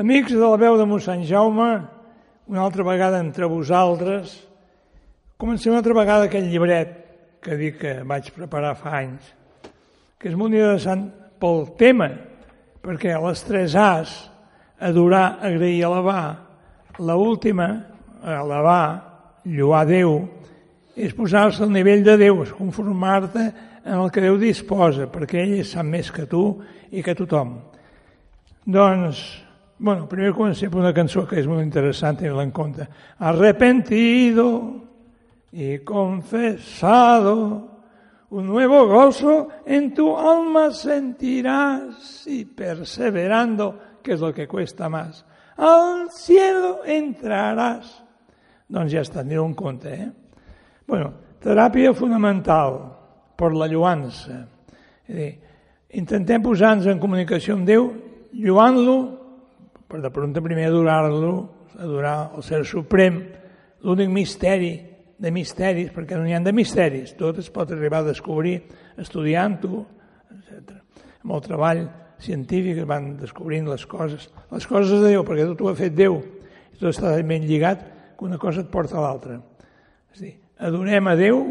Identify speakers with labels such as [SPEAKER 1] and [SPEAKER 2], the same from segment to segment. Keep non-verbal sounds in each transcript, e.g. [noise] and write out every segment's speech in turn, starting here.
[SPEAKER 1] Amics de la veu de mossèn Jaume, una altra vegada entre vosaltres, comencem una altra vegada aquell llibret que dic que vaig preparar fa anys, que és molt interessant pel tema, perquè les tres A's, adorar, agrair, alabar, la última, alabar, lluar Déu, és posar-se al nivell de Déu, és conformar-te en el que Déu disposa, perquè ell sap més que tu i que tothom. Doncs Bueno, primer comencé por una canción que es muy interesante, me la en compte. Arrepentido y confesado, un nuevo gozo en tu alma sentirás y perseverando, que es lo que cuesta más, al cielo entrarás. Doncs ja està, aneu un compte, eh? Bueno, teràpia fonamental per la lluança. És dir, Intentem posar-nos en comunicació amb Déu, lluant-lo, per de prompte primer adorar-lo, adorar el Ser Suprem, l'únic misteri de misteris, perquè no n'hi ha de misteris, tot es pot arribar a descobrir estudiant-ho, etc. Amb el treball científic van descobrint les coses, les coses de Déu, perquè tot ho ha fet Déu, i tot està ben lligat, que una cosa et porta a l'altra. És dir, adorem a Déu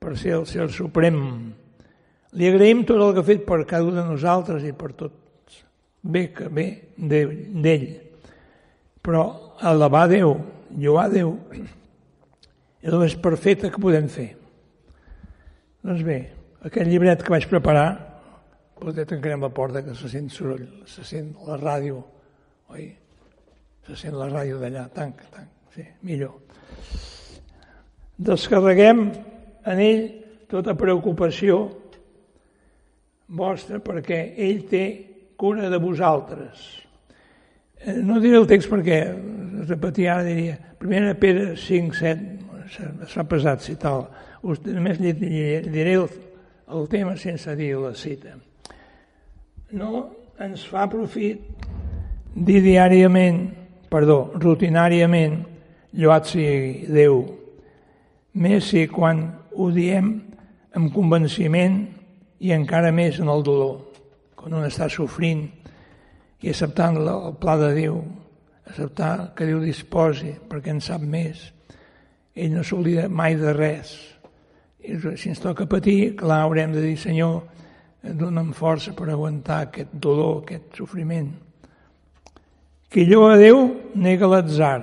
[SPEAKER 1] per ser el ser suprem. Li agraïm tot el que ha fet per cada un de nosaltres i per tot bé que ve d'ell. Però alabar Déu, lloar Déu, [clears throat] és el més perfecte que podem fer. Doncs bé, aquest llibret que vaig preparar, potser tancarem la porta que se sent soroll, se sent la ràdio, oi? Se sent la ràdio d'allà, tanca, tanca, sí, millor. Descarreguem en ell tota preocupació vostra perquè ell té cura de vosaltres. Eh, no diré el text perquè repetir ara diria, primera Pere 5, 7, s'ha pesat citar Us, només diré el, el tema sense dir la cita. No ens fa profit dir diàriament, perdó, rutinàriament, lloat sigui Déu, més si quan ho diem amb convenciment i encara més en el dolor, quan un està sofrint i acceptant el pla de Déu, acceptar que Déu disposi perquè en sap més, ell no s'oblida mai de res. I si ens toca patir, clar, haurem de dir, Senyor, dona'm força per aguantar aquest dolor, aquest sofriment. Qui lloa a Déu nega l'atzar.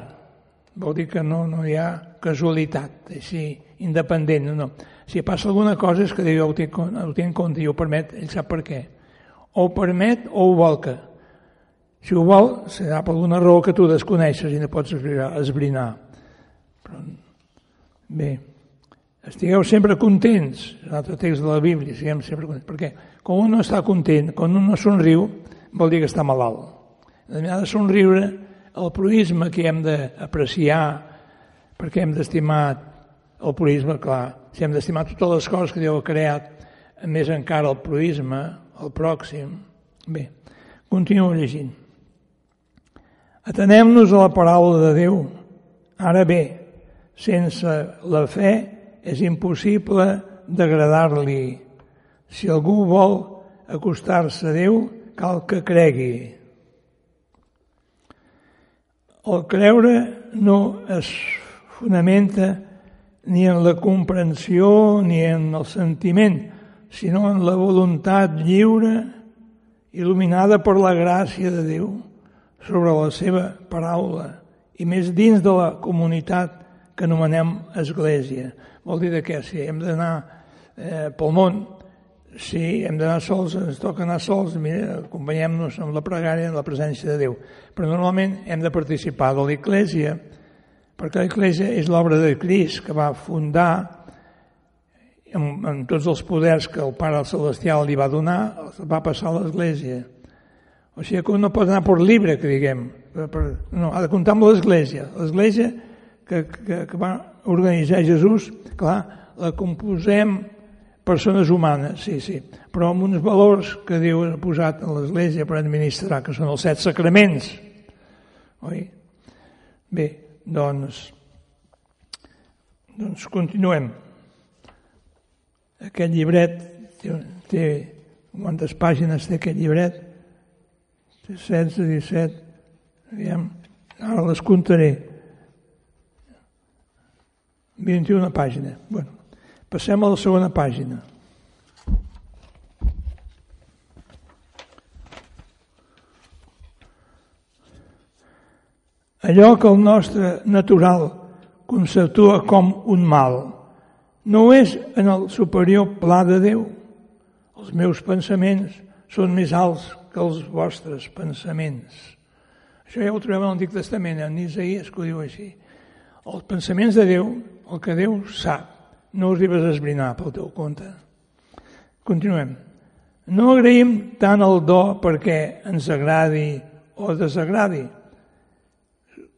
[SPEAKER 1] Vol dir que no, no hi ha casualitat, així, independent. No, no. Si passa alguna cosa és que Déu ho té, ho té en compte i ho permet, ell sap per què. O ho permet o ho volca. Si ho vol, serà per alguna raó que tu desconeixes i no pots esbrinar. Però Bé, estigueu sempre contents, l'altre text de la Bíblia, siguem sempre contents, perquè quan un no està content, quan un no somriu, vol dir que està malalt. Ha de somriure el proisme que hem d'apreciar, perquè hem d'estimar el proisme, clar, si hem d'estimar totes les coses que Déu ha creat, més encara el proisme, el pròxim. Bé, continuo llegint. Atenem-nos a la paraula de Déu. Ara bé, sense la fe és impossible d'agradar-li. Si algú vol acostar-se a Déu, cal que cregui. El creure no es fonamenta ni en la comprensió ni en el sentiment, sinó en la voluntat lliure, il·luminada per la gràcia de Déu sobre la seva paraula i més dins de la comunitat que anomenem església. Vol dir què? Si hem d'anar eh, pel món, si hem d'anar sols, ens toca anar sols, mira, acompanyem-nos amb la pregària en la presència de Déu. Però normalment hem de participar de l'Eglésia, perquè l'Eglésia és l'obra de Crist que va fundar amb, amb tots els poders que el Pare Celestial li va donar, va passar a l'Església. O sigui que no pot anar per llibre, que diguem. Per, per, no, ha de comptar amb l'Església. L'Església que, que, que va organitzar Jesús, clar, la composem persones humanes, sí, sí, però amb uns valors que Déu ha posat a l'Església per administrar, que són els set sacraments. Oi? Bé, doncs, doncs continuem. Aquest llibret té, té quantes pàgines té aquest llibret? Té 16, 17, aviam, ara les comptaré. 21 pàgina. Bueno, passem a la segona pàgina. Allò que el nostre natural conceptua com un mal no és en el superior pla de Déu. Els meus pensaments són més alts que els vostres pensaments. Això ja ho trobem en l'Antic Testament, en Isaías, que ho diu així. Els pensaments de Déu el que Déu sap, no us arribes a esbrinar pel teu compte. Continuem. No agraïm tant el do perquè ens agradi o desagradi,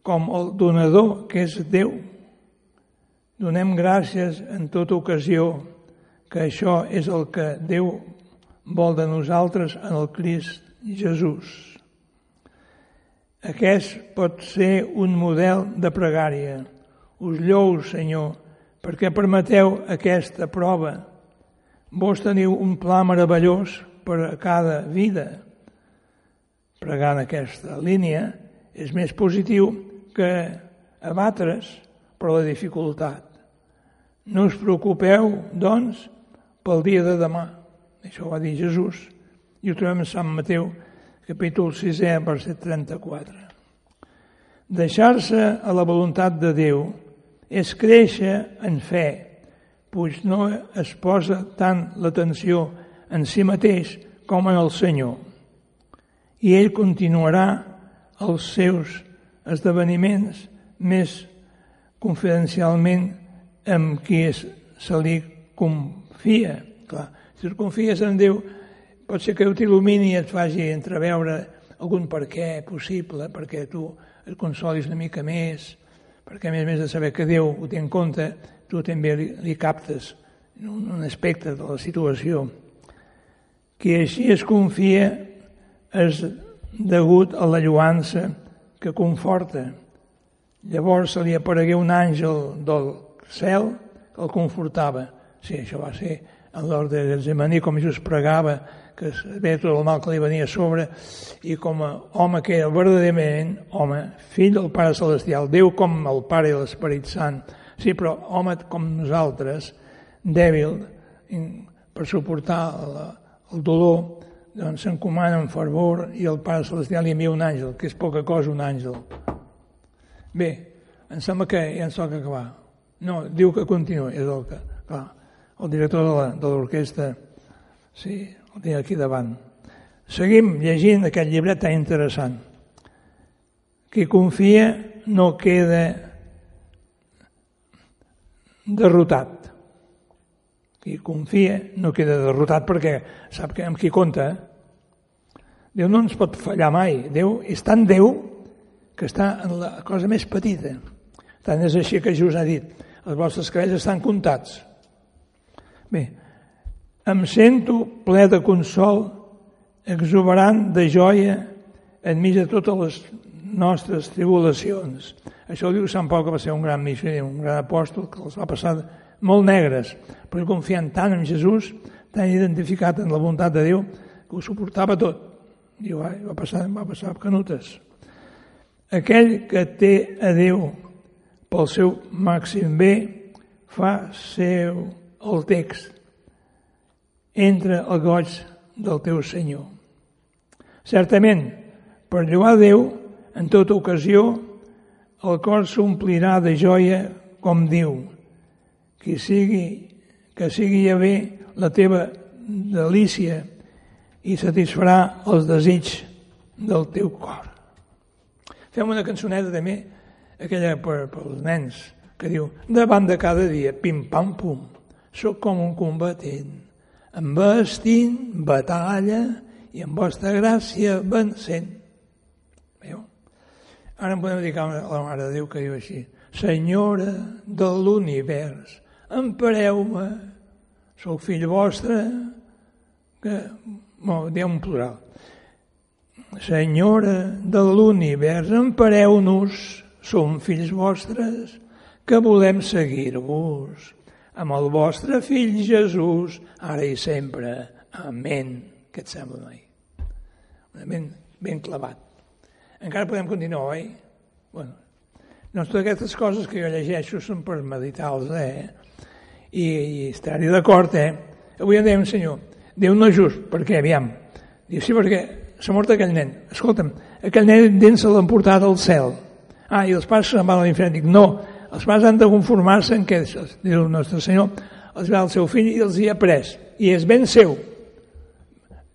[SPEAKER 1] com el donador, que és Déu. Donem gràcies en tota ocasió que això és el que Déu vol de nosaltres en el Crist Jesús. Aquest pot ser un model de pregària. Us lleu, Senyor, perquè permeteu aquesta prova. Vos teniu un pla meravellós per a cada vida. Pregar en aquesta línia és més positiu que abatre's per la dificultat. No us preocupeu, doncs, pel dia de demà. Això va dir Jesús i ho trobem a Sant Mateu, capítol 6, verset 34. Deixar-se a la voluntat de Déu és créixer en fe, pues no es posa tant l'atenció en si mateix com en el Senyor. I ell continuarà els seus esdeveniments més confidencialment amb qui es, se li confia. Clar, si et confies en Déu, pot ser que t'il·lumini i et faci entreveure algun per què possible, perquè tu et consolis una mica més, perquè a més a més de saber que Déu ho té en compte, tu també li, li captes un, un aspecte de la situació. Qui així es confia és degut a la lluança que conforta, Llavors se li aparegué un àngel del cel el confortava. Sí, això va ser en l'ordre de Zemaní, com Jesús pregava, que ve tot el mal que li venia a sobre, i com a home que era verdaderament home, fill del Pare Celestial, Déu com el Pare i l'Esperit Sant, sí, però home com nosaltres, dèbil, per suportar la, el dolor, doncs s'encomana amb fervor i el Pare Celestial li envia un àngel, que és poca cosa un àngel, Bé, em sembla que ja ens toca acabar. No, diu que continua, és el que... Clar, el director de l'orquestra, sí, el tinc aquí davant. Seguim llegint aquest llibret tan interessant. Qui confia no queda derrotat. Qui confia no queda derrotat perquè sap que amb qui compta. Déu no ens pot fallar mai. Déu és tan Déu que està en la cosa més petita. Tant és així que Jesús ha dit, els vostres cabells estan comptats. Bé, em sento ple de consol, exuberant de joia enmig de totes les nostres tribulacions. Això ho diu Sant Pau, que va ser un gran missioner, un gran apòstol, que els va passar molt negres, però confiant tant en Jesús, tan identificat en la voluntat de Déu, que ho suportava tot. I va, va passar, va passar canutes. Aquell que té a Déu pel seu màxim bé fa seu el text. Entra al goig del teu Senyor. Certament, per lloar Déu, en tota ocasió, el cor s'omplirà de joia, com diu, que sigui, que sigui ja bé la teva delícia i satisfarà els desig del teu cor. Fem una cançoneta també, aquella per, per els nens, que diu, davant de cada dia, pim-pam-pum, sóc com un combatent, embestint batalla i amb vostra gràcia vencent. Veieu? Ara em podem dedicar a la Mare de Déu que diu així, Senyora de l'univers, empareu-me, sóc fill vostre, que, no, diu un plural, Senyora de l'univers, empareu-nos, som fills vostres, que volem seguir-vos. Amb el vostre fill Jesús, ara i sempre. Amén. Què et sembla, noi? Ben, ben clavat. Encara podem continuar, oi? Bueno, doncs totes aquestes coses que jo llegeixo són per meditar-los, eh? I, i estar-hi d'acord, eh? Avui en dèiem, senyor, Déu no és just, per què? Aviam. Diu, sí, perquè s'ha mort aquell nen. Escolta'm, aquell nen dins se l'han portat al cel. Ah, i els pares se'n van a l'infern. Dic, no, els pares han de conformar-se en què, diu el nostre Senyor, els va el seu fill i els hi ha pres. I és ben seu,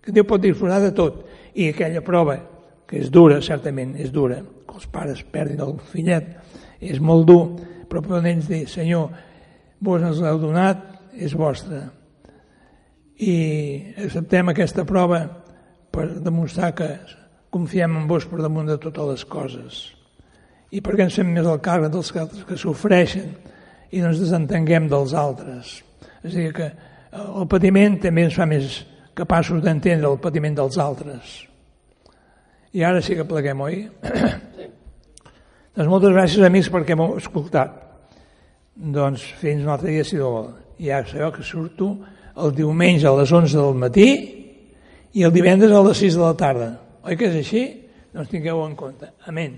[SPEAKER 1] que Déu pot disposar de tot. I aquella prova, que és dura, certament, és dura, que els pares perdin el fillet, és molt dur, però poden ells dir, Senyor, vos ens l'heu donat, és vostre. I acceptem aquesta prova per demostrar que confiem en vos per damunt de totes les coses i perquè ens fem més el càrrec dels altres que sofreixen i no ens desentenguem dels altres. És a dir, que el patiment també ens fa més capaços d'entendre el patiment dels altres. I ara sí que pleguem, oi? Sí. doncs moltes gràcies, amics, perquè m'heu escoltat. Doncs fins un altre dia, si vol. Ja sabeu que surto el diumenge a les 11 del matí i el divendres a les 6 de la tarda. Oi que és així? Doncs tingueu en compte. Amén.